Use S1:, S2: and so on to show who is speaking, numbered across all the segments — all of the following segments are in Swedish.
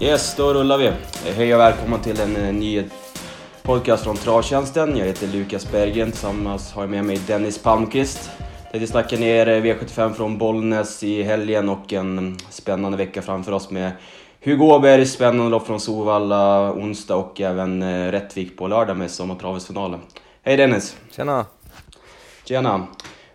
S1: Yes, då rullar vi. Hej och välkomna till en eh, ny podcast från Travtjänsten. Jag heter Lukas Berggren, tillsammans har jag med mig Dennis Palmqvist. Tänkte snacka ner eh, V75 från Bollnäs i helgen och en mm, spännande vecka framför oss med Hugo Åberg, spännande lopp från Sovalla onsdag och även eh, Rättvik på lördag med Sommartravesfinalen. Hej Dennis!
S2: Tjena!
S1: Tjena!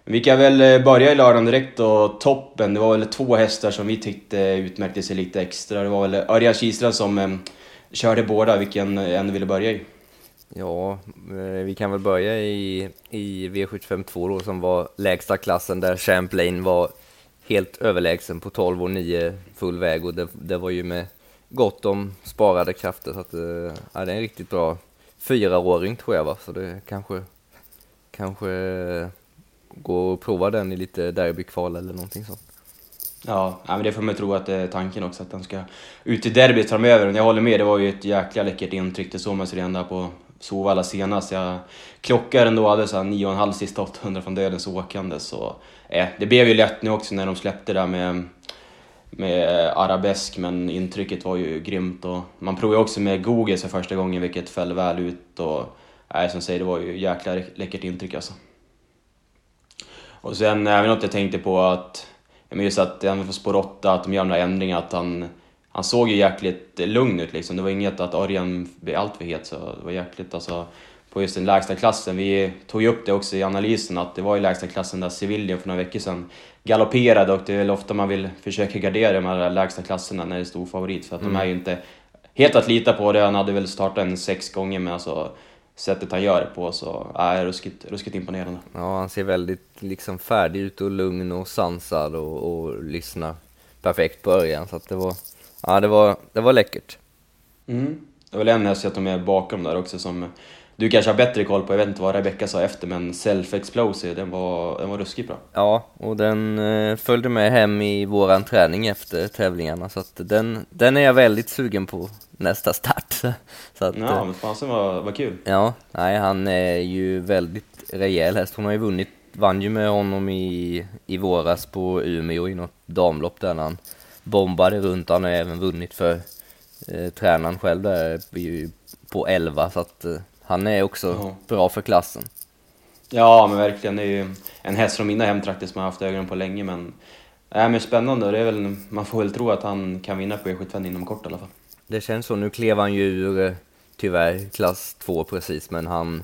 S1: Vi kan väl eh, börja i lördagen direkt och toppen. Det var väl två hästar som vi tyckte utmärkte sig lite extra. Det var väl Örjan Kihlström som eh, körde båda. Vilken eh, en du ville börja i?
S2: Ja, eh, vi kan väl börja i, i V752 då som var lägsta klassen där Champlain var helt överlägsen på 12 och 9 full väg och det, det var ju med gott om sparade krafter så att ja, det är en riktigt bra fyraåring tror jag va, så det kanske kanske gå och prova den i lite derbykval eller någonting sånt.
S1: Ja, men det får man tro att det är tanken också, att den ska ut i derbyt framöver. Jag håller med, det var ju ett jäkla läckert intryck. Det såg man sig redan där på Sovalla senast. Jag klockade ändå, hade så 9,5 sista 800 från dödens åkande. Så, eh, det blev ju lätt nu också när de släppte där med, med arabesk, men intrycket var ju grymt. Och man provade också med Google för första gången, vilket föll väl ut. Och, eh, som säger, det var ju jäkla läckert intryck alltså. Och sen även något jag tänkte på att, just att även på spår 8, att de gör några ändringar, att han, han såg ju jäkligt lugn ut liksom. Det var inget att Örjan blev allt för het, så det var jäkligt alltså på just den lägsta klassen. Vi tog ju upp det också i analysen att det var i lägsta klassen där Sevilla för några veckor sedan galopperade och det är väl ofta man vill försöka gardera de här lägsta klasserna när det är stor favorit för att mm. de är ju inte helt att lita på. Det. Han hade väl startat en sex gånger men alltså sättet han gör det på så är ruskigt, ruskigt imponerande.
S2: Ja, han ser väldigt liksom färdig ut och lugn och sansad och, och lyssnar perfekt på Örjan så att det var, ja det var, det var läckert.
S1: Mm. Det var en häst jag tog med bakom där också som du kanske har bättre koll på, jag vet inte vad Rebecca sa efter, men Self Explosive, den var, den var ruskigt bra.
S2: Ja, och den eh, följde med hem i våran träning efter tävlingarna, så att den, den är jag väldigt sugen på nästa start.
S1: så att, ja, men fasen var, var kul.
S2: Ja, nej, han är ju väldigt rejäl häst. Hon har ju vunnit, vann ju med honom i, i våras på Umeå i något damlopp där han bombade runt. Han har även vunnit för eh, tränaren själv där på 11, så att eh, han är också ja. bra för klassen.
S1: Ja, men verkligen. Det är ju en häst från mina hemtrakter som jag har haft ögonen på länge, men... Äh, men spännande. Det är väl, man får väl tro att han kan vinna på E75 inom kort i alla fall.
S2: Det känns så. Nu klev han ju ur, eh, tyvärr, klass 2 precis, men han...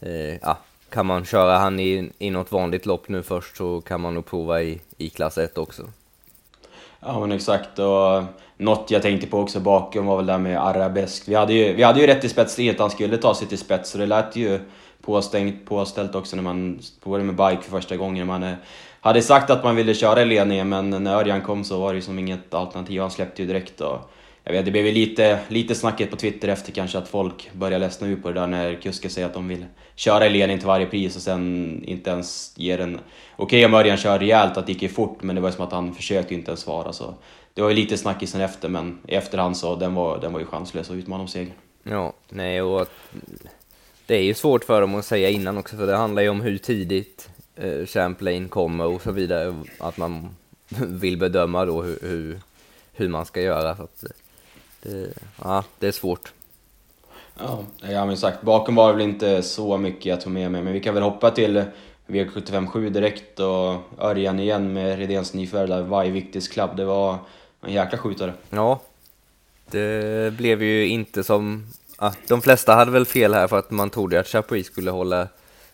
S2: Eh, ja, kan man köra han i, i något vanligt lopp nu först så kan man nog prova i, i klass 1 också.
S1: Ja men exakt och något jag tänkte på också bakom var väl det där med arabesk. Vi hade ju, vi hade ju rätt i spetsstridet, han skulle ta sig till spets så det lät ju påstängt, påställt också när man provade med bike för första gången. Man eh, hade sagt att man ville köra i ledningen men när Örjan kom så var det ju som inget alternativ, han släppte ju direkt. Och jag vet, det blev lite, lite snacket på Twitter efter kanske att folk börjar ledsna ut på det där när kuskar säger att de vill köra i ledning till varje pris och sen inte ens ger en... Okej okay, om Örjan kör rejält, att det gick ju fort, men det var ju som att han försökte inte ens svara. Så det var ju lite snackisen efter, men i efterhand så den var, den var ju chanslös att utmana om segern.
S2: Ja, nej och det är ju svårt för dem att säga innan också, för det handlar ju om hur tidigt eh, Champlain kommer och så vidare, att man vill bedöma då hur, hur, hur man ska göra. Så att, det, ja, det är svårt.
S1: Ja, ja men sagt, bakom var det väl inte så mycket jag tog med mig, men vi kan väl hoppa till V757 direkt och Örjan igen med Redéns nyförvärv Vajviktis Club. Det var en jäkla skjutare.
S2: Ja, det blev ju inte som... Ah, de flesta hade väl fel här för att man trodde att Chapuis skulle hålla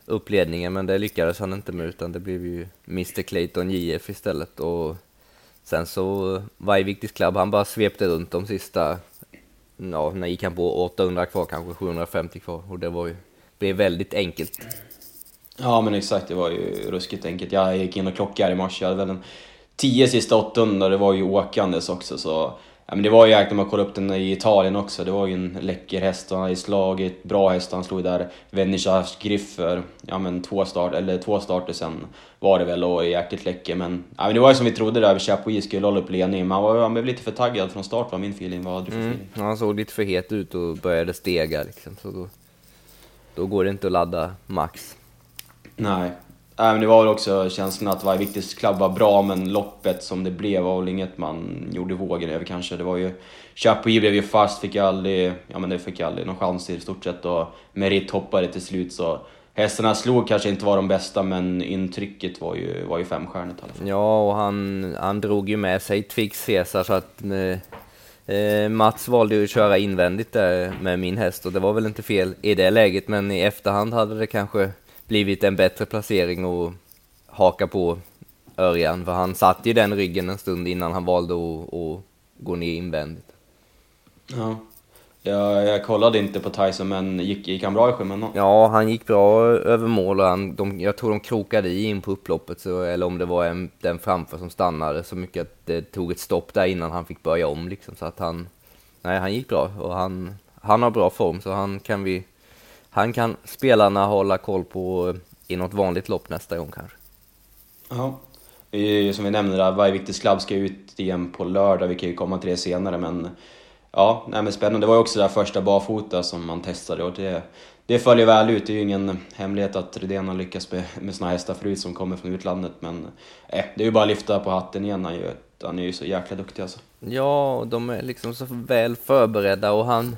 S2: upp ledningen, men det lyckades han inte med utan det blev ju Mr Clayton JF istället och Sen så Vajviktis Club, han bara svepte runt de sista, ja, när gick han på 800 kvar, kanske 750 kvar och det var ju, blev väldigt enkelt.
S1: Ja men exakt, det var ju ruskigt enkelt. Jag gick in och klockade i morse, jag hade väl en 10 sista 800, det var ju åkandes också så Ja, men det var ju jäkligt när man kollade upp den i Italien också. Det var ju en läcker häst han hade slagit bra häst. Han slog där Venishas Griffer, ja men två, start, eller två starter sen var det väl och jäkligt läcker. Men, ja, men det var ju som vi trodde där, Chapuis skulle hålla upp ledningen. Men han, var, han blev lite för taggad från start var min feeling. Vad hade du för mm, feeling?
S2: Han såg lite för het ut och började stega liksom. Så då, då går det inte att ladda max.
S1: Nej, Nej, men det var väl också känslan att varje viktig klubb var bra, men loppet som det blev var väl inget man gjorde vågen över kanske. Det var ju... Chapuis blev ju fast, fick ju aldrig, ja men det fick aldrig någon chans i stort sett och Merit hoppade till slut så hästarna slog kanske inte var de bästa men intrycket var ju, var ju femstjärnigt i alla fall.
S2: Ja, och han, han drog ju med sig Twix Caesar så att eh, eh, Mats valde ju att köra invändigt där med min häst och det var väl inte fel i det läget men i efterhand hade det kanske blivit en bättre placering och haka på Örjan för han satt i den ryggen en stund innan han valde att, att gå ner invändigt.
S1: Ja. Jag, jag kollade inte på Tyson, men gick, gick han bra i skymundan?
S2: Ja, han gick bra över mål och han, de, jag tror de krokade i in på upploppet, så, eller om det var en, den framför som stannade så mycket att det tog ett stopp där innan han fick börja om liksom, så att han, nej han gick bra och han, han har bra form så han kan vi, han kan spelarna hålla koll på i något vanligt lopp nästa gång kanske.
S1: Ja, som vi nämnde där, varje viktig slabb ska ut igen på lördag, vi kan ju komma till det senare men Ja, nej men spännande. Det var ju också det där första barfota som man testade och det, det följer väl ut. Det är ju ingen hemlighet att Rydén har lyckats med, med såna hästar förut som kommer från utlandet men eh, det är ju bara att lyfta på hatten igen. Han, ju, han är ju så jäkla duktig alltså.
S2: Ja, de är liksom så väl förberedda och han eh,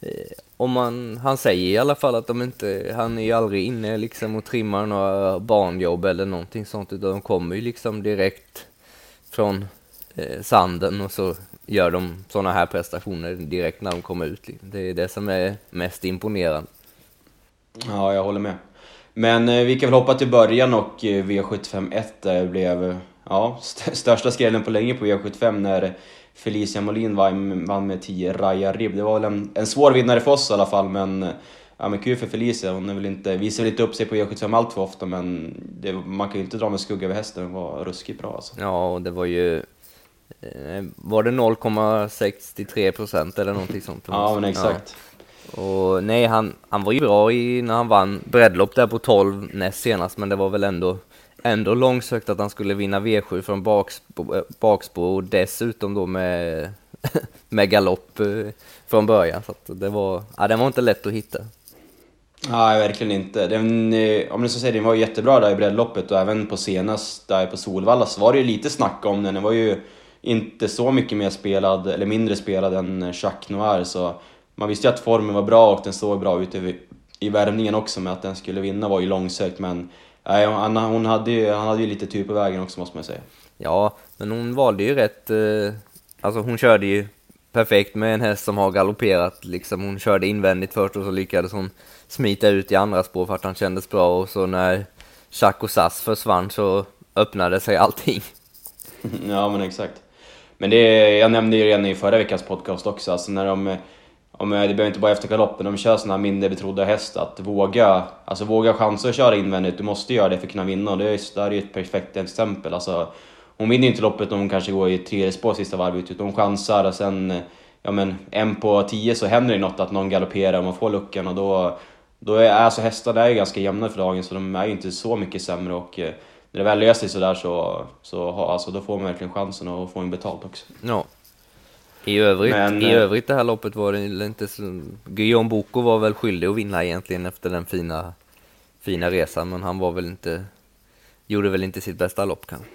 S2: Eh, om man, han säger i alla fall att de inte, han är ju aldrig inne liksom och trimmar några barnjobb eller någonting sånt utan de kommer ju liksom direkt från eh, sanden och så gör de sådana här prestationer direkt när de kommer ut. Det är det som är mest imponerande.
S1: Ja, jag håller med. Men eh, vi kan väl hoppa till början och eh, V751 där eh, blev ja, st största skrällen på länge på V75 när Felicia Molin vann, vann med 10 Raja Rib. Det var väl en, en svår vinnare för oss i alla fall, men Ja men kul för Felicia, hon är väl inte, visar väl inte upp sig på E75 allt för ofta men det, man kan ju inte dra med skugga över hästen, hon var ruskigt bra alltså.
S2: Ja, och det var ju Eh, var det 0,63 procent eller någonting sånt?
S1: Ja, men exakt.
S2: Ja. Och nej, han, han var ju bra i, när han vann breddlopp där på 12 näst senast, men det var väl ändå, ändå långsökt att han skulle vinna V7 från bakspår, eh, och dessutom då med, med galopp eh, från början. Så det var, ja, den var inte lätt att hitta.
S1: Nej, verkligen inte. Den, eh, om ni ska säga, den var jättebra där i breddloppet och även på senast där på Solvalla så var det ju lite snack om den. Den var ju inte så mycket mer spelad, eller mindre spelad än Jacques Noir, så man visste ju att formen var bra och den såg bra ut i, i värmningen också, med att den skulle vinna var ju långsökt, men nej, hon, hon hade ju, han hade ju lite tur på vägen också måste man säga.
S2: Ja, men hon valde ju rätt, eh, alltså hon körde ju perfekt med en häst som har galopperat liksom. Hon körde invändigt först och så lyckades hon smita ut i andra spår för att han kändes bra och så när Jacques och Sass försvann så öppnade sig allting.
S1: Ja men exakt. Men det, jag nämnde ju redan i förra veckans podcast också, alltså när de, det behöver inte bara efter galoppen, de kör såna här mindre betrodda hästar, att våga, alltså våga chansa att köra invändigt, du måste göra det för att kunna vinna och det är, där är ju ett perfekt exempel. Alltså, hon vinner ju inte loppet om hon kanske går i tredje spår sista varvet, utan hon chansar och sen, ja men en på tio så händer det något att någon galopperar och man får luckan och då, då är alltså hästarna är ganska jämna för dagen så de är ju inte så mycket sämre och eh, när det väl löser sig sådär så, så alltså, då får man verkligen chansen att få en betalt också.
S2: Ja. I övrigt, Men, I eh, övrigt det här loppet var det inte så... Guillaume Boko var väl skyldig att vinna egentligen efter den fina, fina resan, men han var väl inte... Gjorde väl inte sitt bästa lopp kanske.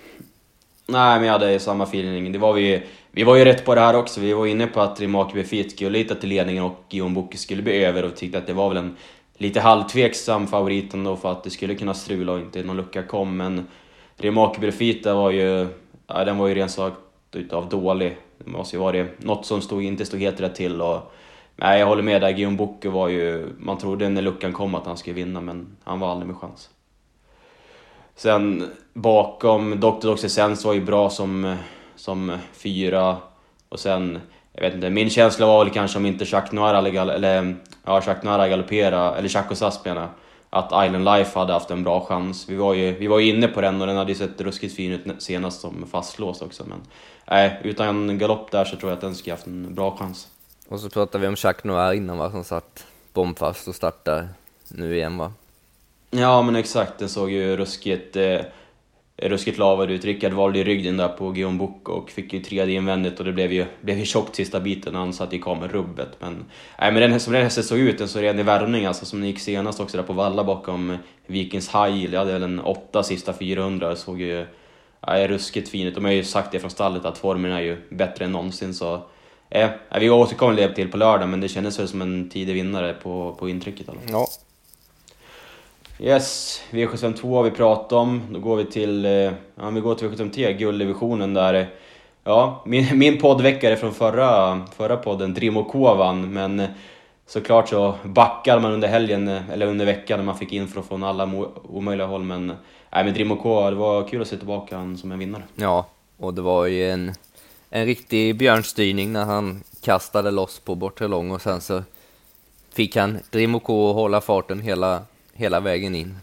S1: Nej, men jag hade samma feeling. Det var vi, vi var ju rätt på det här också. Vi var inne på att Rimak Befit skulle lita till ledningen och Guillaume Boko skulle bli över och tyckte att det var väl en lite halvtveksam favorit ändå för att det skulle kunna strula och inte någon lucka kom. Men Remarque Brefita var ju, ja, den var ju rent sagt utav dålig. Det måste ju vara något som stod, inte stod helt rätt till. Och, nej, jag håller med där, Guillaume Bocke var ju, man trodde när luckan kom att han skulle vinna men han var aldrig med chans. Sen bakom, Dr. Doxy var ju bra som, som fyra och sen jag vet inte, min känsla var väl kanske om inte Jacques Noir eller, eller ja, Jacques Noir galopperade, eller Jacques Sass menar att Island Life hade haft en bra chans. Vi var ju, vi var ju inne på den och den hade ju sett ruskigt fin ut senast som fastlåst också. Men nej, utan en galopp där så tror jag att den skulle haft en bra chans.
S2: Och så pratade vi om Jacques Noir innan va, som satt bombfast och startar nu igen va?
S1: Ja men exakt, den såg ju ruskigt... Eh, ruskigt lavad ut. Rickard valde ju ryggen där på Guillaume Book och fick ju tredje invändigt och det blev ju, blev ju tjockt sista biten när han satt i kamerrubbet. Men, nej, men den, som den hästen såg ut, den såg redan i värmning alltså, som den gick senast också där på valla bakom Vikings High. Jag hade väl en åtta sista 400, såg ju nej, ruskigt fin ut. De har ju sagt det från stallet att formen är ju bättre än någonsin så Eh, vi återkommer det till på lördag, men det kändes väl som en tidig vinnare på, på intrycket. Alltså.
S2: Ja.
S1: Yes, V752 har vi pratat om. Då går vi till, eh, ja, vi går till V753, gulddivisionen där. Ja, min, min poddväckare från förra, förra podden, Drimo vann, men eh, såklart så backade man under helgen, eh, eller under veckan, när man fick info från alla omöjliga håll. Men, nej, men Drimo det var kul att se tillbaka som en vinnare.
S2: Ja, och det var ju en en riktig björnstyrning när han kastade loss på bortre lång och sen så fick han Drimoko hålla farten hela, hela vägen in.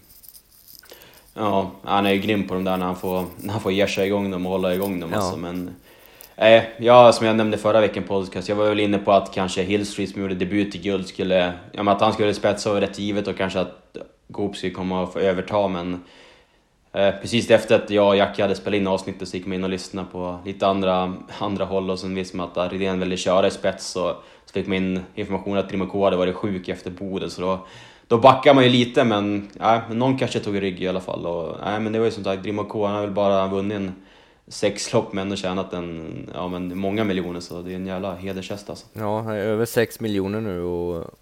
S1: Ja, han är ju grym på de där när han får, när han får ge sig igång dem och hålla igång dem. Ja. Alltså, men, eh, ja, som jag nämnde förra veckan på podcast, jag var väl inne på att kanske Hillstreet som gjorde debut i guld skulle, ja, att han skulle spetsa och rätt givet och kanske att Goop skulle komma och få överta, men Eh, precis efter att jag och Jackie hade spelat in avsnittet så gick man in och lyssnade på lite andra, andra håll och sen visste man att Rydén ville köra i spets så, så fick man in information att Trimoko hade varit sjuk efter Boden så då, då backar man ju lite men, ja, men någon kanske tog rygg i alla fall. Och, ja, men det var ju som sagt, Drimoko han har väl bara vunnit en sex lopp men ändå tjänat en, ja, men många miljoner så det är en jävla hedershäst alltså.
S2: Ja, över sex miljoner nu och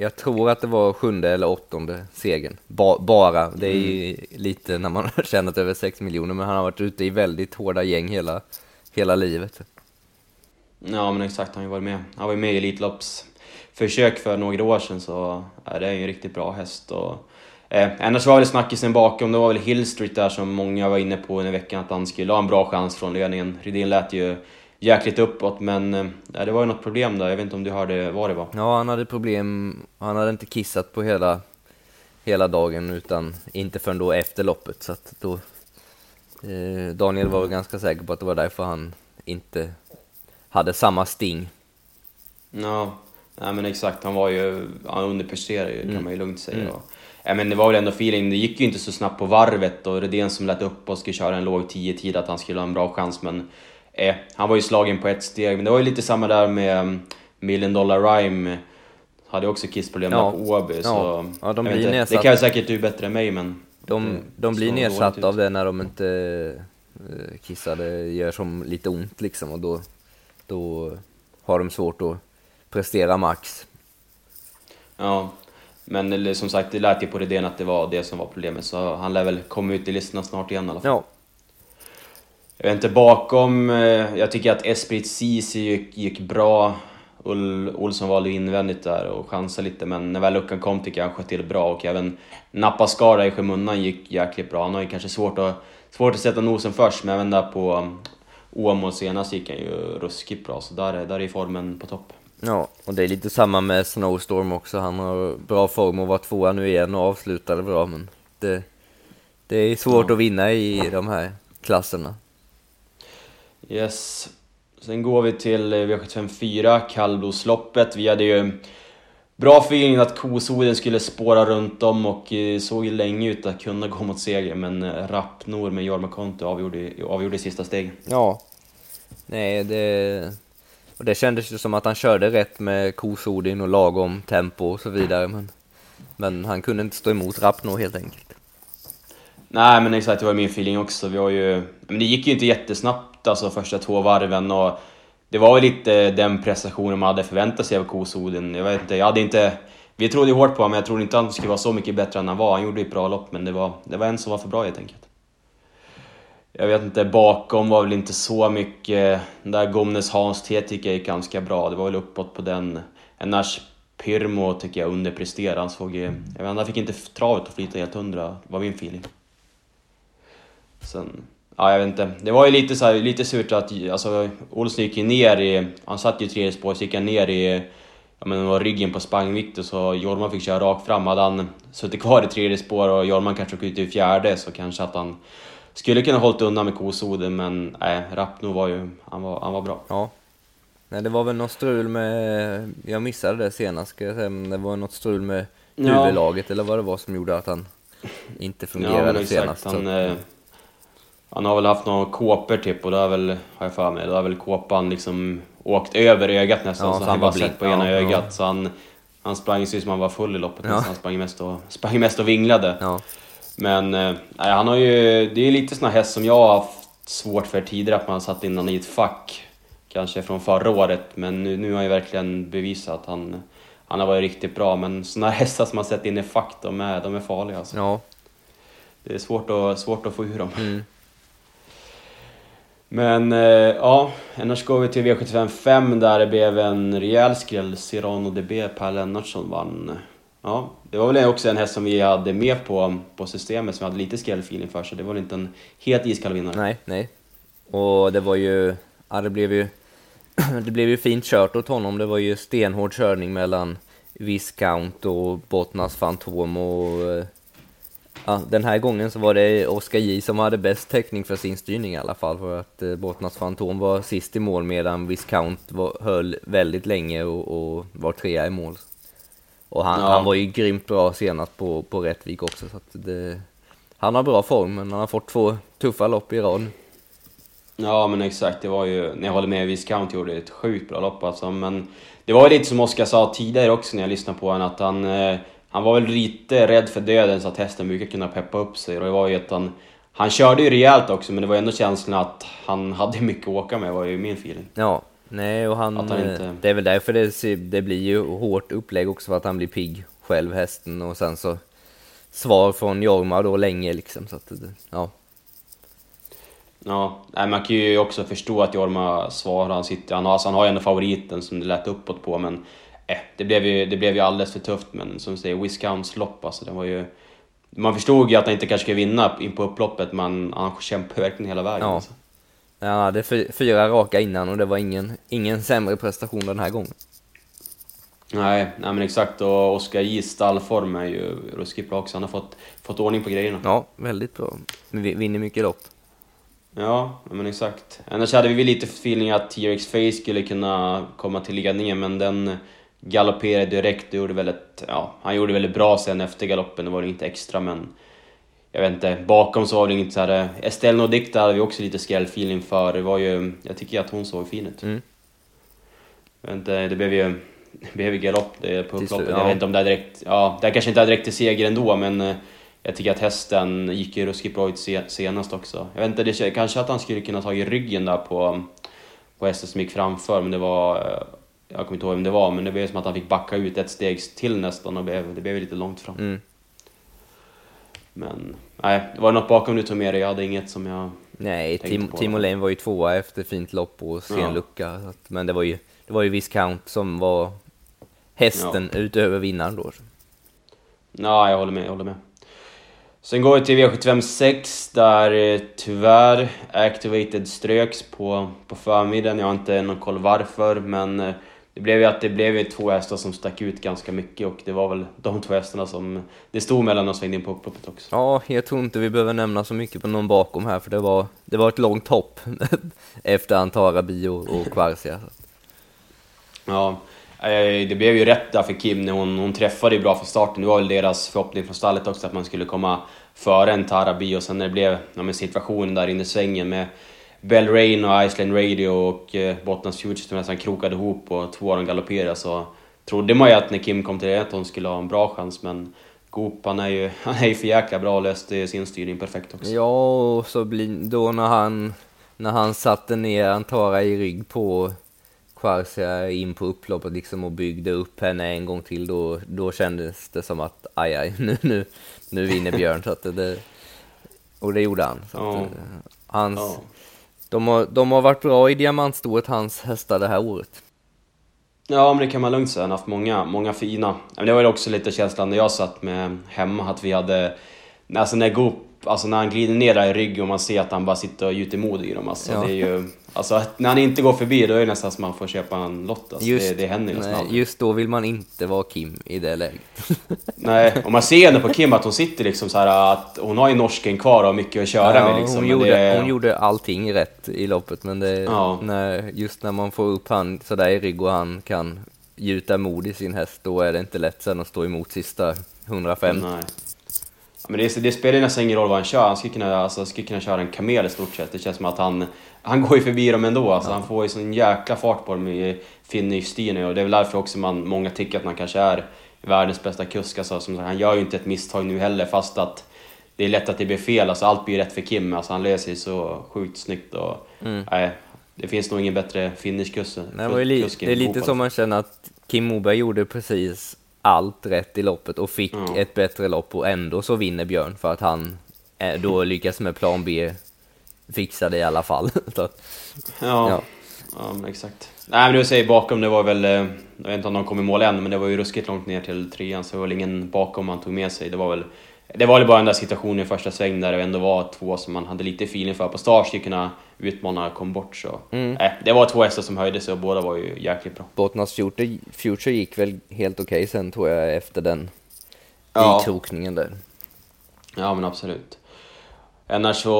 S2: jag tror att det var sjunde eller åttonde segern. Ba bara. Det är ju mm. lite när man har tjänat över 6 miljoner, men han har varit ute i väldigt hårda gäng hela, hela livet.
S1: Ja, men exakt. Han har ju varit med. Han var ju med i Elitloppsförsök för några år sedan, så ja, det är ju en riktigt bra häst. Och, eh, annars var det snackisen bakom, det var väl Hill Street där som många var inne på i veckan, att han skulle ha en bra chans från ledningen. Rydén lät ju jäkligt uppåt men äh, det var ju något problem där, jag vet inte om du hörde vad det var?
S2: Ja, han hade problem, han hade inte kissat på hela, hela dagen utan inte förrän då efter loppet så att då eh, Daniel var ganska säker på att det var därför han inte hade samma sting.
S1: Ja, nej men exakt, han var ju, han underpresterade ju mm. kan man ju lugnt säga. Mm. Ja, men det var väl ändå feeling, det gick ju inte så snabbt på varvet och Redén som lät upp och skulle köra en låg 10-tid att han skulle ha en bra chans men eh, han var ju slagen på ett steg, men det var ju lite samma där med um, Million Dollar Rhyme. Hade också kissproblem ja. på Åby, ja. så... Ja, de blir. Det kan säkert du bättre än mig, men...
S2: De, de blir nedsatta av det när de inte uh, kissar, det gör som lite ont liksom och då, då har de svårt att prestera max.
S1: Ja, men som sagt, det lät ju på Redén att det var det som var problemet, så han lär väl komma ut i listorna snart igen i alla fall. Ja, jag vet inte, bakom... Eh, jag tycker att Esprit Ceesay gick, gick bra. Ull, Olsson valde invändigt där och chansade lite, men när väl luckan kom tycker jag han sköt till bra och även Nappaskara i skymundan gick jäkligt bra. Han har ju kanske svårt att, svårt att sätta nosen först, men även där på um, Åmål senast gick han ju ruskigt bra, så där, där är formen på topp.
S2: Ja, och det är lite samma med Snowstorm också. Han har bra form och var tvåa nu igen och avslutade bra, men det, det är svårt ja. att vinna i de här klasserna.
S1: Yes. Sen går vi till V754, kallblodsloppet. Vi hade ju bra feeling att Kosoden skulle spåra runt om och eh, såg ju länge ut att kunna gå mot seger, men eh, Rappnor med Jorma Konto avgjorde, avgjorde sista steg.
S2: Ja. Nej, det... Och det kändes ju som att han körde rätt med Kosodin och lagom tempo och så vidare, men, men han kunde inte stå emot Rappno helt enkelt.
S1: Nej, men exakt, det var min feeling också. Vi har ju... Men det gick ju inte jättesnabbt alltså första två varven och det var väl lite den prestationen man hade förväntat sig av kosodin. Jag vet inte, jag hade inte... Vi trodde ju hårt på honom, men jag trodde inte att han skulle vara så mycket bättre än han var. Han gjorde ett bra lopp, men det var, det var en som var för bra helt enkelt. Jag vet inte, bakom var väl inte så mycket... Den där Gomnes Hans T tycker jag gick ganska bra. Det var väl uppåt på den. Annars Pyrmo tycker jag underpresterade. Han såg... Jag vet inte, han fick inte travet att flyta helt hundra, var min feeling. Sen ja, jag vet inte. Det var ju lite, så här, lite surt att alltså, Olsson gick ju ner i... Han satt ju i tredje spår, så gick han ner i ja, men var ryggen på spangvikten så Jorman fick köra rakt fram. Hade han suttit kvar i tredje spår och Jorman kanske åkt ut i fjärde så kanske att han skulle kunna hållit undan med kosoden men nej, Rappno var ju, han var, han var bra.
S2: Ja. Nej, det var väl något strul med, jag missade det senast ska jag säga, men det var något strul med huvudlaget ja. eller vad det var som gjorde att han inte fungerade ja, senast.
S1: Han, så. Eh, Han har väl haft några kåpor typ och då har väl, har jag för mig, då har väl kåpan liksom åkt över ögat nästan.
S2: Ja,
S1: så
S2: så
S1: han bara sett på ena
S2: Ja, ja.
S1: ögat. Så han, han sprang sig som han var full i loppet.
S2: Ja.
S1: Han sprang mest, och, sprang mest och vinglade. Men eh, nej, han har ju, det är lite såna häst som jag har haft svårt för tidigare, att man har satt in honom i ett fack. Kanske från förra året, men nu, nu har han ju verkligen bevisat att han, han har varit riktigt bra. Men såna hästar som man sett in i fack, de är, de är farliga alltså.
S2: ja.
S1: Det är svårt att, svårt att få ur dem.
S2: Mm.
S1: Men eh, ja, annars går vi till V75 5 där det blev en rejäl skräll. Cyrano DB, Per Lennartsson vann. Ja, det var väl också en häst som vi hade med på, på systemet som vi hade lite skrällfeeling för, så det var väl inte en helt iskall vinnare.
S2: Nej, nej. Och det var ju, ja det blev ju, det blev ju fint kört åt honom. Det var ju stenhård körning mellan Viscount och Bottnas Fantom och eh, ja, den här gången så var det Oskar J som hade bäst täckning för sin styrning i alla fall för att eh, Bottnas Fantom var sist i mål medan Viscount var, höll väldigt länge och, och var trea i mål. Och han,
S1: Ja.
S2: han var ju grymt bra senast på, på Rättvik också så det, han har bra form men han har fått två tuffa lopp i rad.
S1: Ja men exakt, det var ju, när jag håller med, Viscount gjorde ett sjukt bra lopp alltså, men det var ju lite som Oskar sa tidigare också när jag lyssnade på honom, att han, eh, han var väl lite rädd för döden så att hästen brukar kunna peppa upp sig och det var ju att han, han körde ju rejält också men det var ändå känslan att han hade mycket att åka med var ju min feeling.
S2: Ja, nej och han,
S1: han
S2: eh,
S1: inte-
S2: det är väl därför det, det blir ju hårt upplägg också för att han blir pigg själv hästen och sen så svar från Jorma då länge liksom så att ja.
S1: Ja, man kan ju också förstå att Jorma svarar, han, sitter, han, har, alltså, han har ju ändå favoriten som det lät uppåt på men eh, det, blev ju, det blev ju alldeles för tufft men som du säger, Viscounts lopp alltså, det var ju... Man förstod ju att han inte kanske skulle vinna in på upploppet men han kämpade verkligen hela vägen.
S2: Ja.
S1: Alltså.
S2: Han hade fy- fyra raka innan och det var ingen, ingen sämre prestation den här gången.
S1: Nej, nej men exakt och Oskar J's stallform är ju ruskigt bra också. Han har fått, fått ordning på grejerna.
S2: Ja, väldigt bra. Vi- Vinner mycket lopp.
S1: Ja, men exakt. Annars hade vi lite feeling att T-Rex Face skulle kunna komma till ner, men den galopperade direkt och gjorde väl ett, ja, han gjorde väldigt bra sen efter galoppen, det var inte extra men jag vet inte, bakom så var det inget så här. Estelle Nodicta hade vi också lite skrällfeeling för, det var ju, jag tycker att hon såg fin ut.
S2: Mm.
S1: Jag vet inte, det blev ju, det blev ju galopp det på upploppet.
S2: slut,
S1: Jag
S2: ja.
S1: vet inte om det är direkt, ja, det kanske inte är direkt till seger ändå men eh, jag tycker att hästen gick ju ruskigt bra ut se- senast också. Jag vet inte, det, kanske att han skulle kunna ta i ryggen där på, på hästen som gick framför men det var, eh, jag kommer inte ihåg vem det var men det blev som att han fick backa ut ett steg till nästan och blev, det blev lite långt fram.
S2: Mm.
S1: Men nej, det var något bakom du tog med dig, jag hade inget som jag...
S2: Nej, Tim, Timo. Lane var ju tvåa efter fint lopp och sen
S1: Ja.
S2: lucka. att- Men det var ju, det var ju Viscount som var hästen utöver vinnaren då.
S1: Ja, jag håller med, jag håller med. Sen går vi till V75 6 där eh, tyvärr Activated ströks på, på förmiddagen. Jag har inte någon koll varför men eh, det blev ju att det blev ju två hästar som stack ut ganska mycket och det var väl de två hästarna som det stod mellan och svängde in på upploppet också.
S2: Ja, jag tror inte vi behöver nämna så mycket på någon bakom här för det var, det var ett långt hopp efter Antarabi och, och Quarcia.
S1: Ja, eh, det blev ju rätt där för Kim när hon, hon träffade ju bra från starten. Det var väl deras förhoppning från stallet också att man skulle komma före en Tarabi och sen när det blev ja, situationen där inne i svängen med Bell Rain och Iceland Radio och eh, Bottnas Future som nästan krokade ihop och två av dem galopperade så trodde man ju att när Kim kom till det att hon skulle ha en bra chans men Goop han är ju, han är ju för jäkla bra och löste sin styrning perfekt också.
S2: Ja, och så blir, då när han, när han satte ner Antara i rygg på Quarcia in på upploppet liksom och byggde upp henne en gång till då, då kändes det som att aj, aj nu, nu, nu vinner Björn. Så att det- och det gjorde han. Så att, eh, hans,
S1: Ja
S2: de, har, de har varit bra i diamantstoet, hans hästar, det här året.
S1: Ja, men det kan man lugnt säga. Han har haft många, många fina. Men det var ju också lite känslan när jag satt med hemma, att vi hade... Alltså när Goop, alltså när han glider ner där i ryggen och man ser att han bara sitter och gjuter mod i dem. Alltså,
S2: Ja.
S1: det är ju, alltså när han inte går förbi då är det nästan som att man får köpa en lott. Alltså, det, det händer nästan
S2: nej, just då vill man inte vara Kim i det läget.
S1: Nej, och man ser henne på Kim att hon sitter liksom så här att hon har ju norsken kvar och mycket att köra
S2: Ja,
S1: med liksom.
S2: hon, gjorde,
S1: det,
S2: hon gjorde allting rätt i loppet, men det,
S1: Ja.
S2: när, just när man får upp han sådär i rygg och han kan gjuta mod i sin häst, då är det inte lätt sen att stå emot sista 105.
S1: Nej. Men det, det spelar nästan ingen roll vad han kör. Han skulle kunna, alltså, skulle kunna köra en kamel i stort sett. Det känns som att han, han går ju förbi dem ändå. Alltså, ja. Han får ju sån jäkla fart på dem i finish-stilen och det är väl därför också man, många tycker att han kanske är världens bästa kusk. Alltså, som, han gör ju inte ett misstag nu heller fast att det är lätt att det blir fel. Alltså, allt blir rätt för Kim. Alltså, han löser sig så sjukt snyggt. Och, mm. nej, det finns nog ingen bättre finishkusk.
S2: Det, det är lite som man känner att Kim Moberg gjorde precis allt rätt i loppet och fick ja. ett bättre lopp och ändå så vinner Björn för att han då lyckas med plan B fixa det i alla fall. så,
S1: ja. ja. ja, men exakt. Nej men du säger bakom, det var väl, eh, jag vet inte om de kom i mål än, men det var ju ruskigt långt ner till trean så det var väl ingen bakom man tog med sig. Det var väl det var väl bara den där situationen i första sväng där det ändå var två som man hade lite feeling för. På start skulle kunna utmana kom bort så. Mm. Äh, det var två hästar som höjde sig och båda var ju jäkligt bra.
S2: Bottnas Future, Future gick väl helt okej okay sen tror jag efter den ja. ikrokningen där.
S1: Ja men absolut. Annars så,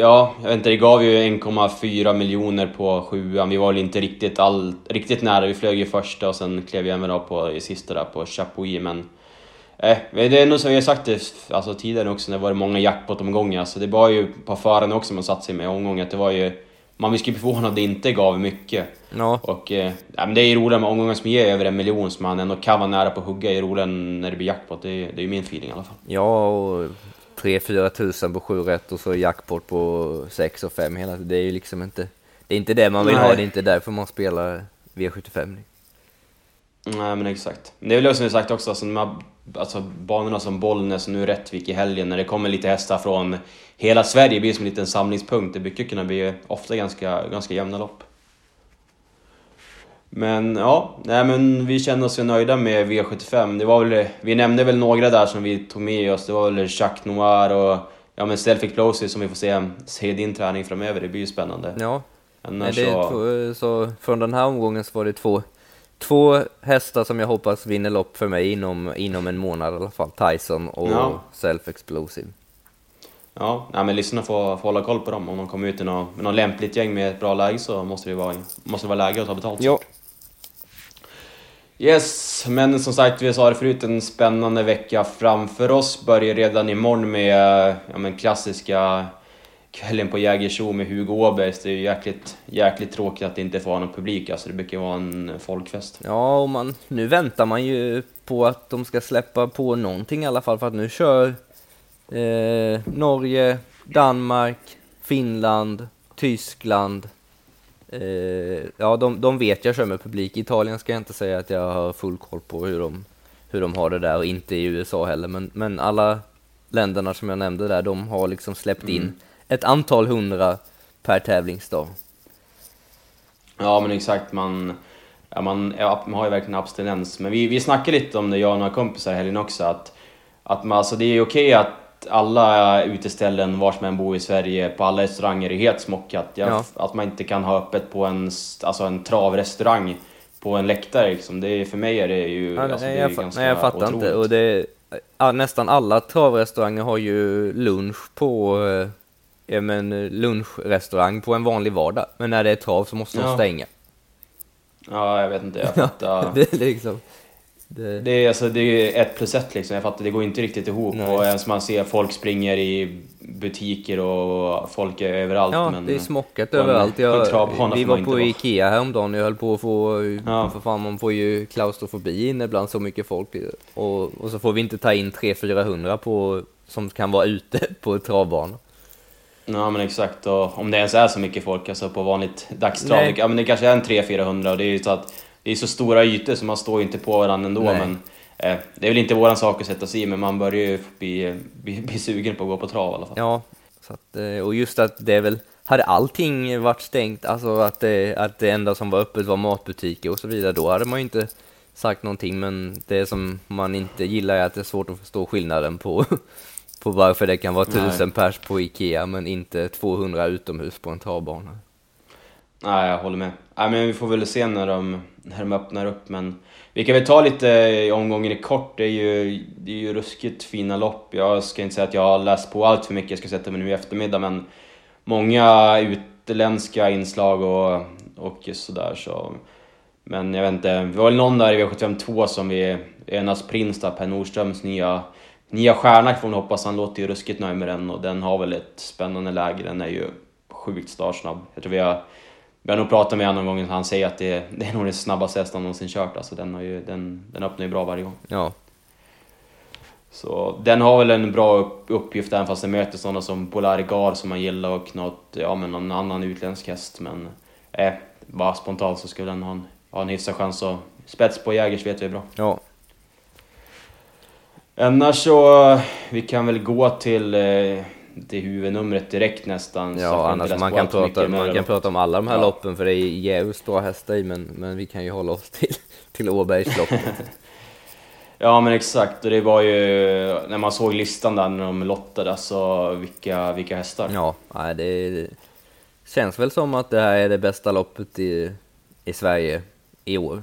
S1: ja, jag vet inte, det gav ju 1,4 miljoner på sjuan. Vi var väl inte riktigt, all, riktigt nära. Vi flög ju första och sen klev vi även på i sista där på Chapuis, men Eh, det är nog som vi har sagt det alltså, tidigare också när det var många jackpot-omgångar. Alltså, det var ju på förarna också man satt sig med omgångar. Det var ju, man skulle bli förvånad om det inte gav mycket.
S2: Ja.
S1: Och, eh, det är ju roligt med omgångar som ger över en miljon som man ändå kan vara nära på att hugga. Det är roligt när det blir jackpot. Det är, det är ju min feeling i alla fall.
S2: Ja, och 3-4 tusen på 7 rätt och så jackpot på 6 och 5 hela Det är ju liksom inte... Det är inte det man vill Nej. ha, det är inte därför man spelar V75.
S1: Nej men exakt. Det är väl som jag sagt också, alltså, man, alltså banorna som Bollnäs och nu Rättvik i helgen, när det kommer lite hästar från hela Sverige, blir som en liten samlingspunkt. Det brukar kunna bli ofta ganska, ganska jämna lopp. Men ja, nej men vi känner oss nöjda med V75. Det var väl, vi nämnde väl några där som vi tog med oss. Det var väl Jacques Noir och ja, men Stelfic Plosy som vi får se, se din träning framöver. Det blir ju spännande.
S2: Ja, Annars så... Så från den här omgången så var det två två hästar som jag hoppas vinner lopp för mig inom, inom en månad i alla fall. Tyson och ja. Self Explosive.
S1: Ja, nej, men lyssnarna får, får hålla koll på dem. Om de kommer ut i något, med något lämpligt gäng med ett bra läge så måste det vara, måste det vara läge att ta betalt.
S2: Ja.
S1: Yes, men som sagt, vi sa det förut, en spännande vecka framför oss. Börjar redan imorgon med ja, men klassiska kvällen på Jägersro med Hugo Åbergs, det är ju jäkligt, jäkligt tråkigt att det inte får vara någon publik. Alltså det brukar vara en folkfest.
S2: Ja, och man, nu väntar man ju på att de ska släppa på någonting i alla fall, för att nu kör eh, Norge, Danmark, Finland, Tyskland. Eh, ja, de, de vet jag kör med publik. Italien ska jag inte säga att jag har full koll på hur de, hur de har det där, och inte i USA heller, men, men alla länderna som jag nämnde där, de har liksom släppt in mm ett antal hundra per tävlingsdag.
S1: Ja men exakt, man, ja, man, man har ju verkligen abstinens. Men vi, vi snackade lite om det, jag och några kompisar i helgen också, att, att man, alltså, det är okej att alla uteställen vars man bor i Sverige, på alla restauranger är helt smockat. Ja, ja. Att man inte kan ha öppet på en, alltså en travrestaurang på en läktare liksom. Det är, för mig är det ju,
S2: ja,
S1: alltså,
S2: nej,
S1: det är
S2: jag, ganska Nej jag fattar otroligt. inte. Och det, nästan alla travrestauranger har ju lunch på eh, ja, men, eh, lunchrestaurang på en vanlig vardag. Men när det är trav så måste de stänga.
S1: Ja, jag vet inte. Jag fattar.
S2: det är liksom...
S1: Det... det... är alltså det är ett plus ett liksom. Jag fattar, det går inte riktigt ihop. Nej. Och ens man ser folk springer i butiker och folk är överallt.
S2: Ja,
S1: men
S2: det är smockat överallt. Jag, vi var på Ikea häromdagen och jag höll på att få, ja. för fan man får ju klaustrofobi inne bland så mycket folk. Och, och så får vi inte ta in 300-400 på, som kan vara ute på travbanor.
S1: Ja men exakt, och om det ens är så mycket folk alltså på vanligt dagstrav. Ja men det kanske är en 300-400 och det är ju så att det är så stora ytor så man står ju inte på varandra ändå. Nej. Men eh, det är väl inte våran sak att sätta sig i men man börjar ju bli, bli, bli sugen på att gå på trav i alla fall.
S2: Ja, så att, eh, och just att det är väl hade allting varit stängt, alltså att det, att det enda som var öppet var matbutiker och så vidare, då hade man ju inte sagt någonting, men det som man inte gillar är att det är svårt att förstå skillnaden på på varför det kan vara tusen pers på Ikea men inte 200 utomhus på en travbana.
S1: Nej, jag håller med. Nej, men vi får väl se när de, när de öppnar upp, men vi kan väl ta lite omgången i kort. Det är ju, det är ju ruskigt fina lopp. Jag ska inte säga att jag har läst på allt för mycket, jag ska sätta mig nu i eftermiddag, men många utländska inslag och, och sådär så. Men jag vet inte, vi var väl någon där i V752 som vi, Enas Prins där, Per Nordströms nya Nya Stjärna får man hoppas, han låter ju ruskigt nöjd med den och den har väl ett spännande läge, den är ju sjukt startsnabb. Jag tror vi har, vi har nog pratat med honom någon gång, han säger att det, det är nog den snabbaste hästen han någonsin kört, alltså den, har ju, den, den öppnar ju bra varje gång.
S2: Ja.
S1: Så den har väl en bra uppgift även fast den möter sådana som Polarigar som man gillar och något, ja men någon annan utländsk häst men eh, bara spontant så skulle den ha en, ha en hyfsad chans att spets på Jägers vet vi är bra.
S2: Ja.
S1: Annars så, vi kan väl gå till eh, det huvudnumret direkt nästan.
S2: Ja, annars man kan, prata, man kan prata om alla de här
S1: Ja.
S2: loppen för det är jävligt bra hästar i, men, men vi kan ju hålla oss till, till Åbergsloppet.
S1: Ja men exakt, och det var ju när man såg listan där när de lottade, alltså vilka, vilka hästar.
S2: ja, nej, det känns väl som att det här är det bästa loppet i, i Sverige i år.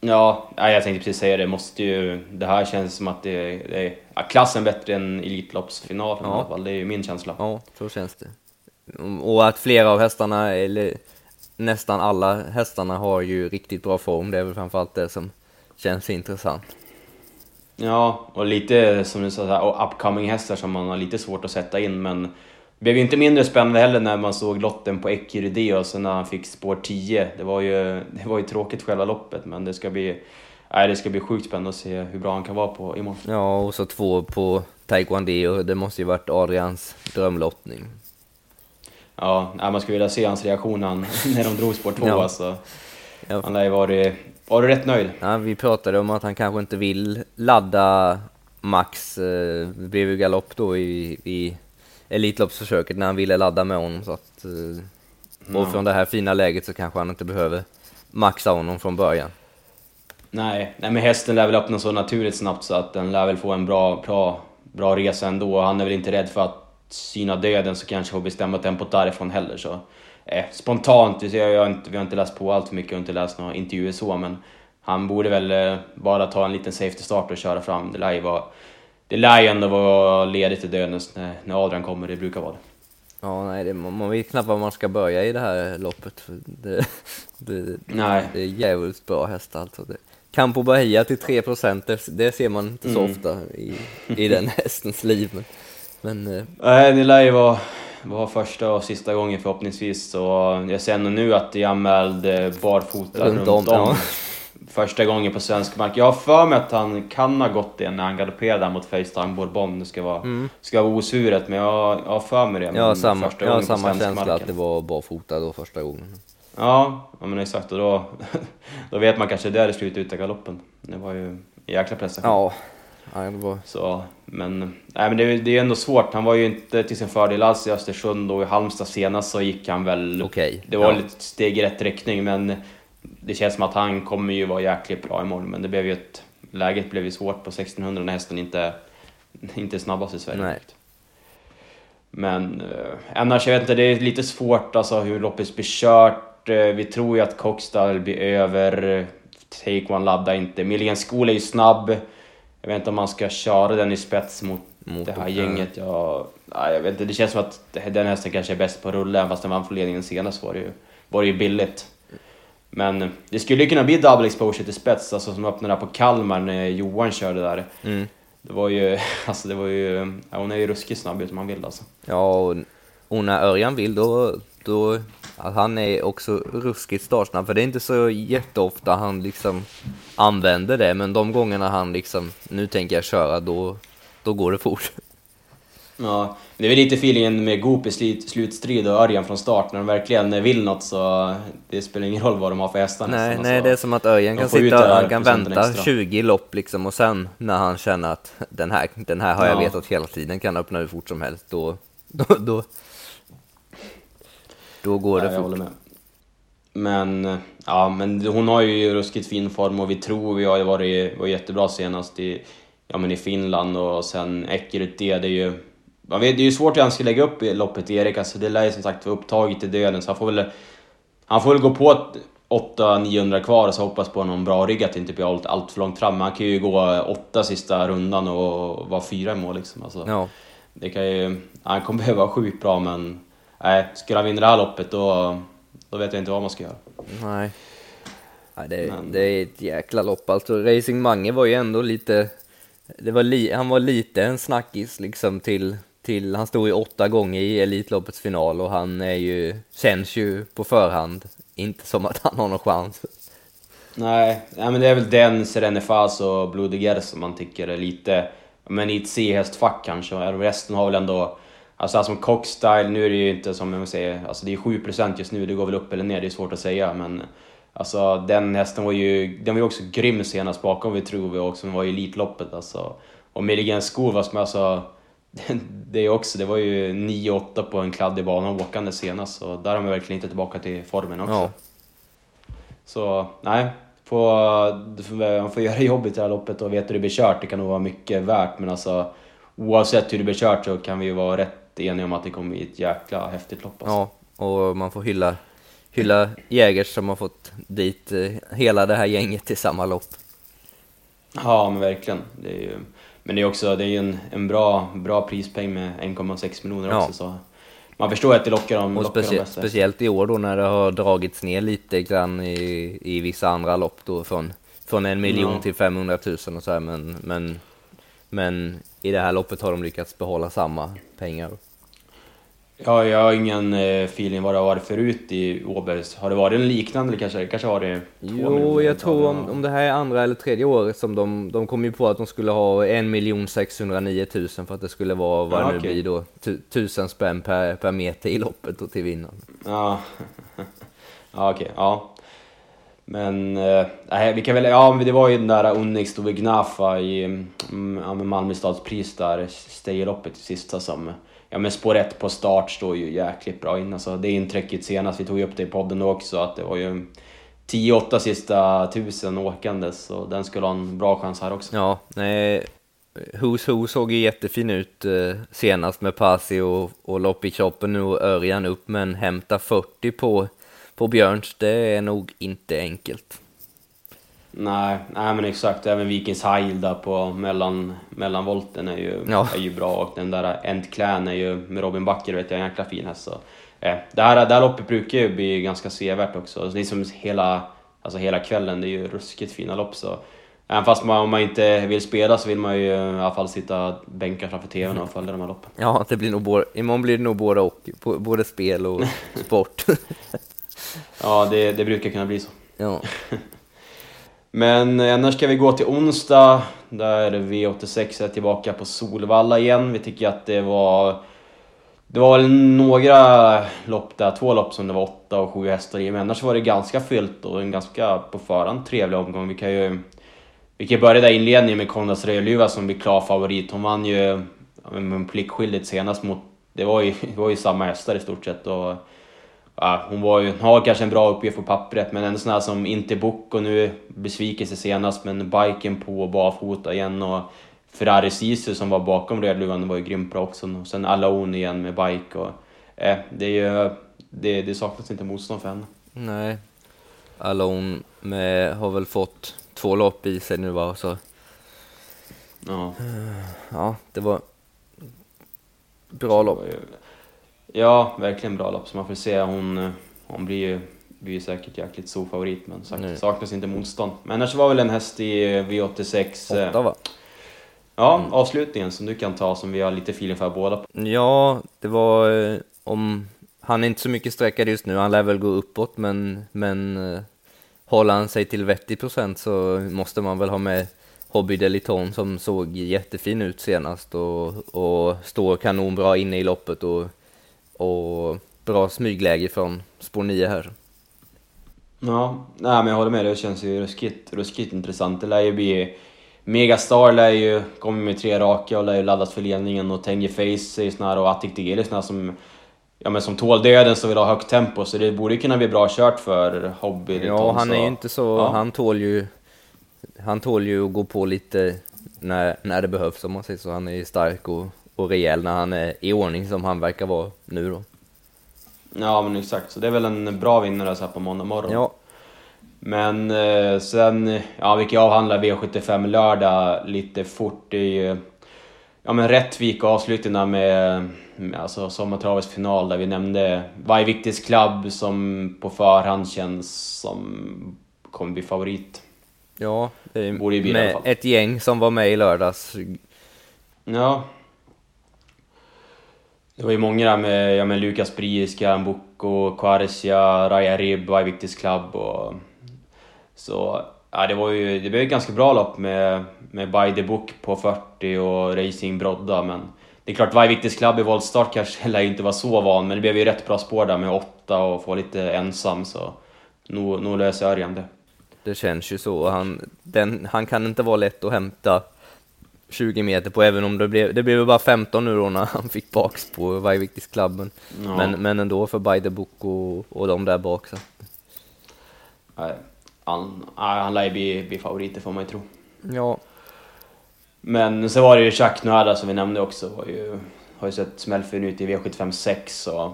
S1: Ja, jag tänkte precis säga det, måste ju, det här känns som att det, det är klassen bättre än Elitloppsfinalen
S2: Ja.
S1: i alla fall, det är ju min känsla.
S2: Ja, så känns det. Och att flera av hästarna, eller nästan alla hästarna har ju riktigt bra form, det är väl framförallt det som känns intressant.
S1: Ja, och lite som du sa, och upcoming hästar som man har lite svårt att sätta in, men det blev ju inte mindre spännande heller när man såg lotten på Ecuride och sen när han fick spår 10. Det var ju, det var ju tråkigt själva loppet, men det ska bli, nej, det ska bli sjukt spännande att se hur bra han kan vara på imorgon.
S2: Ja, och så två på Taekwondo, det måste ju varit Adrians drömlottning.
S1: Ja, man skulle vilja se hans reaktion när, han, när de drog spår 2
S2: Ja.
S1: alltså. Han lär ju varit, varit rätt nöjd.
S2: Ja, vi pratade om att han kanske inte vill ladda Max, eh, det blev ju galopp då i, i Elitloppsförsöket när han ville ladda med honom så att eh, och
S1: Ja.
S2: från det här fina läget så kanske han inte behöver maxa honom från början.
S1: Nej, nej men hästen lär väl öppna så naturligt snabbt så att den lär väl få en bra, bra, bra resa ändå. Han är väl inte rädd för att syna döden så kanske får bestämma tempot därifrån heller. Så, eh, spontant, jag har inte, vi har inte läst på allt för mycket och inte läst några intervjuer så, men han borde väl eh, bara ta en liten safety start och köra fram. Det lär ju, vara, det lär ju ändå vara ledigt i döden när, när Adrian kommer, det brukar vara det.
S2: Ja, nej, det, man, vet knappt var man ska börja i det här loppet. Det, det,
S1: Nej.
S2: det är jävligt bra hästar alltså. Det. Campo Bahia till 3%, det, det ser man inte så
S1: Mm.
S2: ofta i, i den hästens liv. Men, men eh,
S1: Nej, det lär ju vara, vara första och sista gången förhoppningsvis. Så jag ser ändå nu att det är anmäld eh, barfota
S2: Runt
S1: runt,
S2: om,
S1: om.
S2: ja.
S1: Första gången på svensk mark. Jag har för mig att han kan ha gått det när han galopperade mot Facetime Bourbon. Det ska vara, ska vara osvuret, men jag, jag har för mig det.
S2: Mm. jag har samma,
S1: första
S2: jag har samma känsla
S1: marken.
S2: att det var barfota då första gången.
S1: Ja, ja men exakt. Och då, då vet man kanske där det slutar ut i galoppen. Det var ju en jäkla prestation.
S2: Ja, ja det var...
S1: Så, men, nej, men det, är- det är ändå svårt. Han var ju inte till sin fördel alls i Östersund och i Halmstad senast så gick han väl...
S2: Okej,
S1: Det var
S2: ja.
S1: lite steg i rätt riktning men det känns som att han kommer ju vara jäkligt bra imorgon. Men det blev ju ett... Läget blev ju svårt på 1600 när hästen inte, inte är snabbast i Sverige.
S2: Nej.
S1: Men eh, annars, jag vet inte, det är lite svårt alltså hur loppet blir kört. Eh, vi tror ju att Coxdal blir över. Take One laddar inte. Milligan School är ju snabb. Jag vet inte om man ska köra den i spets mot,
S2: Mot
S1: det här gänget. Jag, nej, jag vet inte, det känns som att den hästen kanske är bäst på rulle. Även fast den vann för ledningen senast var det ju, var det ju billigt. Men det skulle ju kunna bli double exposure till spets, alltså som öppnade där på Kalmar när Johan körde där.
S2: Mm.
S1: Det var ju, alltså det var ju, ja, hon är ju ruskigt snabb ut som man vill alltså.
S2: Ja, och, och när Örjan vill då, då han är också ruskigt startsnabb, för det är inte så jätteofta han liksom använder det, men de gångerna han liksom, nu tänker jag köra, då, då går det fort.
S1: Ja, det är väl lite feelingen med Goop i slut, slutstrid och Örjan från start. När de verkligen vill något så det spelar ingen roll vad de har för hästar
S2: Nej,
S1: nästan,
S2: nej,
S1: alltså.
S2: det är som att Örjan kan sitta, han kan vänta
S1: extra.
S2: 20 lopp liksom och sen när han känner att den här, den här har jag
S1: Ja.
S2: vetat hela tiden kan öppna hur fort som helst, då, då, då, då går det
S1: Ja, jag
S2: fort.
S1: håller med. Men, ja, men hon har ju ruskigt fin form och vi tror vi har ju varit, var jättebra senast i, ja, men i Finland och sen Eckerut det, det är ju... Man vet, det är ju svårt hur han ska lägga upp i loppet Erik, alltså det lär ju som sagt vara upptaget i döden så han får väl... Han får väl gå på 800-900 kvar och så hoppas på någon bra rygg att det inte blir allt, allt för långt fram. Men han kan ju gå åtta sista rundan och vara fyra i mål liksom. Alltså,
S2: Ja,
S1: det kan ju, han kommer behöva vara sjukt bra men nej, skulle han vinna det här loppet då, då vet jag inte vad man ska göra.
S2: nej. nej det,
S1: Men-
S2: det är ett jäkla lopp alltså. Racing Mange var ju ändå lite det var li, han var lite en snackis liksom till, till, han stod ju åtta gånger i Elitloppets final och han är ju, känns ju på förhand inte som att han har någon chans.
S1: Nej, nej men det är väl den, Serenefas och Blodiger som man tycker är lite, men i ett C-hästfack kanske. Resten har väl ändå, alltså, alltså som Cockstyle, nu är det ju inte som man säger, alltså det är 7% just nu, det går väl upp eller ner, det är svårt att säga men Alltså den hästen var ju, den var ju också grym senast bakom vi tror vi också, var i Elitloppet alltså. Och Milligan Skor som alltså, det är också, det var ju 9-8 på en kladdig bana åkande senast, så där har man verkligen inte tillbaka till formen också. Ja. Så, nej, på, man får göra jobbet i det här loppet och vet hur det blir kört, det kan nog vara mycket värt, men alltså oavsett hur det blir kört så kan vi ju vara rätt eniga om att det kommer bli ett jäkla häftigt lopp. Alltså.
S2: Ja, och man får hylla hylla Jägers som har fått dit eh, hela det här gänget till samma lopp.
S1: Ja, men verkligen. Det är ju, men det är också det är en, en bra, bra prispeng med 1,6 miljoner ja. också. Så man förstår att det lockar dem,
S2: och
S1: lockar
S2: specie dem Speciellt i år då när det har dragits ner lite grann i, i vissa andra lopp då från, från en miljon ja. till 500 000 och så här, men, men, men i det här loppet har de lyckats behålla samma pengar.
S1: Ja, jag har ingen eh, feeling vad det har varit förut i Åbergs. Har det varit en liknande eller kanske, kanske har det
S2: Jo, jag tror om, om det här är andra eller tredje året som de, de kom ju på att de skulle ha 1 609 000 för att det skulle vara vad ja, det nu okay. blir då, tusen spänn per, per meter i loppet och till vinnaren.
S1: Ja, ja okej, okay. ja. Men, äh, vi kan väl, ja det var ju den där Onyx Dove Gnafa i mm, ja, Malmö stadspris där, Stayloppet i sista som ja men spår 1 på start står ju jäkligt bra in. Alltså, det intrycket senast, vi tog ju upp det i podden också, att det var ju 10-8 sista tusen åkandes, så den skulle ha en bra chans här också.
S2: Ja, nej, Who's Who såg ju jättefin ut eh, senast med Pasi och, och lopp i kroppen. Nu Örjan upp, men hämta 40 på, på Björns, det är nog inte enkelt.
S1: Nej, nej men exakt. Även Vikings Heil där på mellan, mellanvolten är ju, ja. är ju bra och den där Entclan är ju med Robin Backer vet jag en jäkla fin häst. Så, eh, det, här, det här loppet brukar ju bli ganska sevärt också. Det är som hela, alltså hela kvällen, det är ju ruskigt fina lopp så Även fast man, om man inte vill spela så vill man ju i alla fall sitta bänkad framför TVn och följa de här loppen.
S2: Ja, det blir nog både, imorgon blir det nog både och, både spel och sport.
S1: ja, det, det brukar kunna bli så. Ja. Men eh, annars ska vi gå till onsdag, där V86 är tillbaka på Solvalla igen. Vi tycker att det var... Det var väl några lopp där, två lopp som det var åtta och sju hästar i, men annars var det ganska fyllt och en ganska på förhand trevlig omgång. Vi kan ju... Vi kan börja där inledningen med Kondas Rödluva som blir klar favorit. Hon vann ju pliktskyldigt senast mot... Det var ju, det var ju samma hästar i stort sett och ja, hon var ju, har kanske en bra uppgift på pappret, men en sån här som inte och nu, besvikelse senast, men biken på barfota igen och Ferrari Sisu som var bakom Rödluvan var ju grymt bra också. Och sen Alone igen med bike och... Eh, det, är ju, det, det saknas inte motstånd för henne.
S2: Nej. Alone med, har väl fått två lopp i sig nu va, så... Ja. Ja, det var bra lopp.
S1: Ja, verkligen bra lopp. Så man får se. Hon, eh, hon blir ju blir säkert jäkligt stor favorit, men sagt, saknas inte motstånd. Men annars var väl en häst i V86...
S2: Eh, Åtta va?
S1: Ja, mm. avslutningen som du kan ta, som vi har lite feeling för båda.
S2: Ja, det var eh, om... Han är inte så mycket sträckad just nu, han lär väl gå uppåt, men, men håller han sig till vettig procent så måste man väl ha med Hobby Deliton som såg jättefin ut senast och, och står kanonbra inne i loppet och och bra smygläge från spår 9 här.
S1: Ja, nej, men jag håller med dig. Det känns ju ruskigt, ruskigt intressant. Det lär ju bli... Megastar lär ju komma med tre raka och lär ju laddas för ledningen och Tenje Face är ju sån här och Attic Degel är sån här som... Ja men som tål döden så vill ha högt tempo så det borde kunna bli bra kört för Hobby.
S2: Ja, han är ju inte så... Ja. Han tål ju... Han tål ju att gå på lite när, när det behövs om man säger så. Han är ju stark och och rejäl när han är i ordning som han verkar vara nu då.
S1: Ja men exakt, så det är väl en bra vinnare så här på måndag morgon. Ja. Men eh, sen, ja vi kan avhandla V75 lördag lite fort. Ju, ja men Rättvik avslutningarna med, med alltså sommartravets final där vi nämnde Vajviktis Club som på förhand känns som kommer bli favorit.
S2: Ja, det är
S1: Borde ju bli i
S2: med ett gäng som var med i lördags.
S1: Ja. Det var ju många där med, ja, men Lukas Briiska, Mboko, Quaresia, Raja Rib, Viktis Club och... Så, ja det var ju, det blev ett ganska bra lopp med, med By the Book på 40 och Racing Brodda men... Det är klart, Viktis Club i voltstart kanske lär ju inte vara så van, men det blev ju rätt bra spår där med åtta och få lite ensam så... Nog, nog löser Örjan det.
S2: Det känns ju så. Han, den, han kan inte vara lätt att hämta 20 meter på, även om det blev, det blev bara 15 nu då när han fick bakspår, Vajviktis klubben.
S1: Ja.
S2: Men, men ändå för Book och, och de där bak. Så.
S1: Nej, han, han lär ju bli, bli favoriter får man ju tro.
S2: Ja,
S1: Men sen var det ju Chuck Nuada som vi nämnde också, var ju, har ju sett smällfin ut i V75 6 och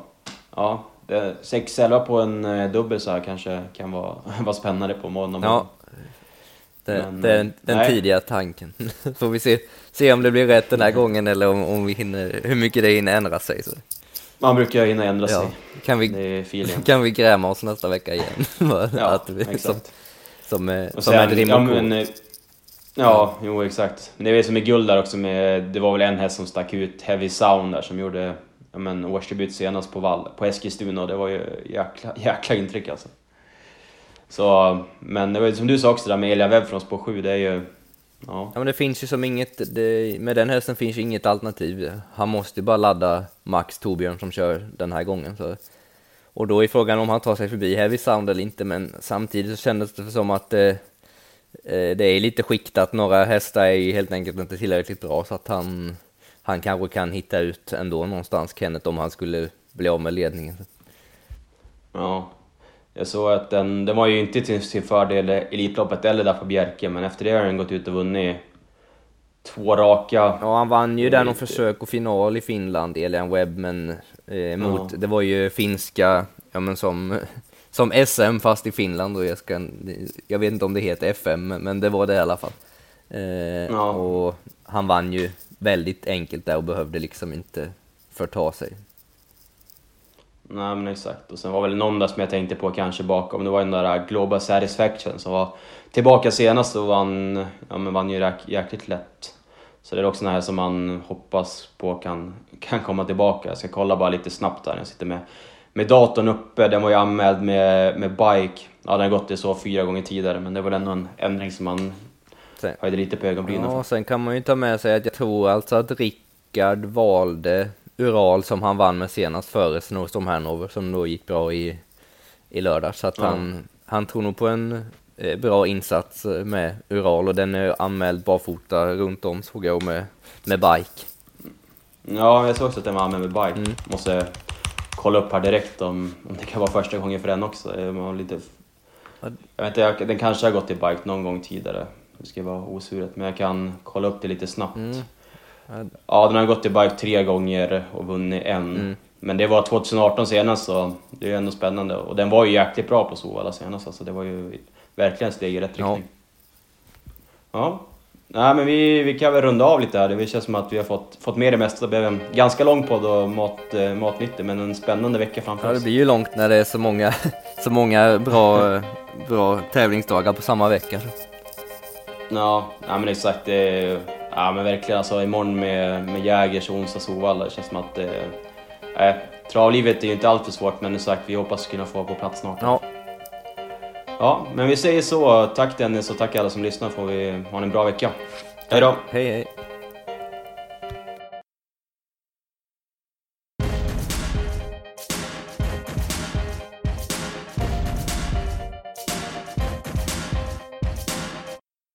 S1: ja, 6-11 på en eh, dubbel så här kanske kan vara, vara spännande på måndag
S2: ja. Det,
S1: Men,
S2: är den, den
S1: nej.
S2: tidiga tanken. Får vi se, se om det blir rätt den här gången eller om, om vi hinner, hur mycket det hinner ändra sig. Så.
S1: Man brukar hinna ändra
S2: Ja.
S1: sig.
S2: Kan, vi, kan vi gräma oss nästa vecka igen?
S1: Ja,
S2: att vi, som,
S1: exakt.
S2: som, är-
S1: Och
S2: som en rim
S1: ja, men,
S2: kor.
S1: eh, ja, jo exakt. Men det är väl som med guld där också med, det var väl en häst som stack ut, Heavy Sound där som gjorde ja, men, årsdebut senast på, Vall, på Eskilstuna och det var ju jäkla, jäkla intryck alltså. Så, men det var ju som du sa också där med Elia Webb från spår 7, det är ju... Ja,
S2: Ja men det finns ju som inget, det, med den hästen finns ju inget alternativ. Han måste ju bara ladda Max Torbjörn som kör den här gången. Så. Och då är frågan om han tar sig förbi Heavy Sound eller inte, men samtidigt så kändes det som att eh, eh, det är lite skiktat. Några hästar är ju helt enkelt inte tillräckligt bra så att han, han kanske kan hitta ut ändå någonstans, Kenneth, om han skulle bli av med ledningen.
S1: ja. Jag såg att den, den var ju inte till sin fördel i Elitloppet eller där på Bjerke, men efter det har den gått ut och vunnit två raka.
S2: Ja, han vann ju där någon
S1: Lite.
S2: försök och final i Finland, Elian Webb, men eh, mot,
S1: Ja.
S2: det var ju finska, ja men som, som SM fast i Finland och jag ska, jag vet inte om det heter FM, men- men det var det i alla fall. Eh,
S1: Ja.
S2: Och han vann ju väldigt enkelt där och behövde liksom inte förta sig.
S1: Nej men exakt. Och sen var väl någon där som jag tänkte på kanske bakom, det var den där Global Satisfaction som var tillbaka senast och vann, ja men vann ju jäk- jäkligt lätt. Så det är också den här som man hoppas på kan, kan komma tillbaka. Jag ska kolla bara lite snabbt där, jag sitter med, med datorn uppe, den var ju anmäld med, med bike. Ja den har gått det så fyra gånger tidigare men det var ändå en ändring som man
S2: Sen,
S1: höjde lite på ögonbrynen
S2: ja,
S1: för.
S2: sen kan man ju ta med sig att jag tror alltså att Rickard valde Ural som han vann med senast före Snowstorm Hanover som då gick bra i, i lördag. Så att
S1: Ja.
S2: han, han tror nog på en eh, bra insats eh, med Ural och den är anmäld barfota runt om såg jag med, med bike.
S1: Ja, jag såg också att den var anmäld med bike.
S2: Mm.
S1: Måste kolla upp här direkt om, om det kan vara första gången för den också. Jag var lite...
S2: Ja.
S1: Jag vet inte, den kanske har gått i bike någon gång tidigare. Det ska vara osuret, men jag kan kolla upp det lite snabbt.
S2: Mm. Ja,
S1: Ja, den har gått i bike tre gånger och vunnit en.
S2: Mm.
S1: Men det var 2018 senast, så det är ju ändå spännande. Och den var ju jäkligt bra på Solvalla senast, alltså det var ju verkligen ett steg i rätt
S2: Ja.
S1: riktning. Ja. Nej, men vi, vi kan väl runda av lite här. Det känns som att vi har fått, fått med det mesta. Det blev en ganska lång podd och mat, eh, matnyttig, men en spännande vecka framför
S2: Ja, det
S1: oss.
S2: blir ju långt när det är så många, så många bra, bra tävlingsdagar på samma vecka.
S1: Ja, ja men exakt. Det, ja men verkligen alltså imorgon med, med Jägers och onsdag Solvalla. Det känns som att... Eh, äh, travlivet är ju inte alltför svårt, men som sagt vi hoppas kunna få på plats snart.
S2: Ja,
S1: Ja, men vi säger så. Tack Dennis och tack alla som lyssnar. Får vi ha en bra vecka. Hej då!
S2: hej hej.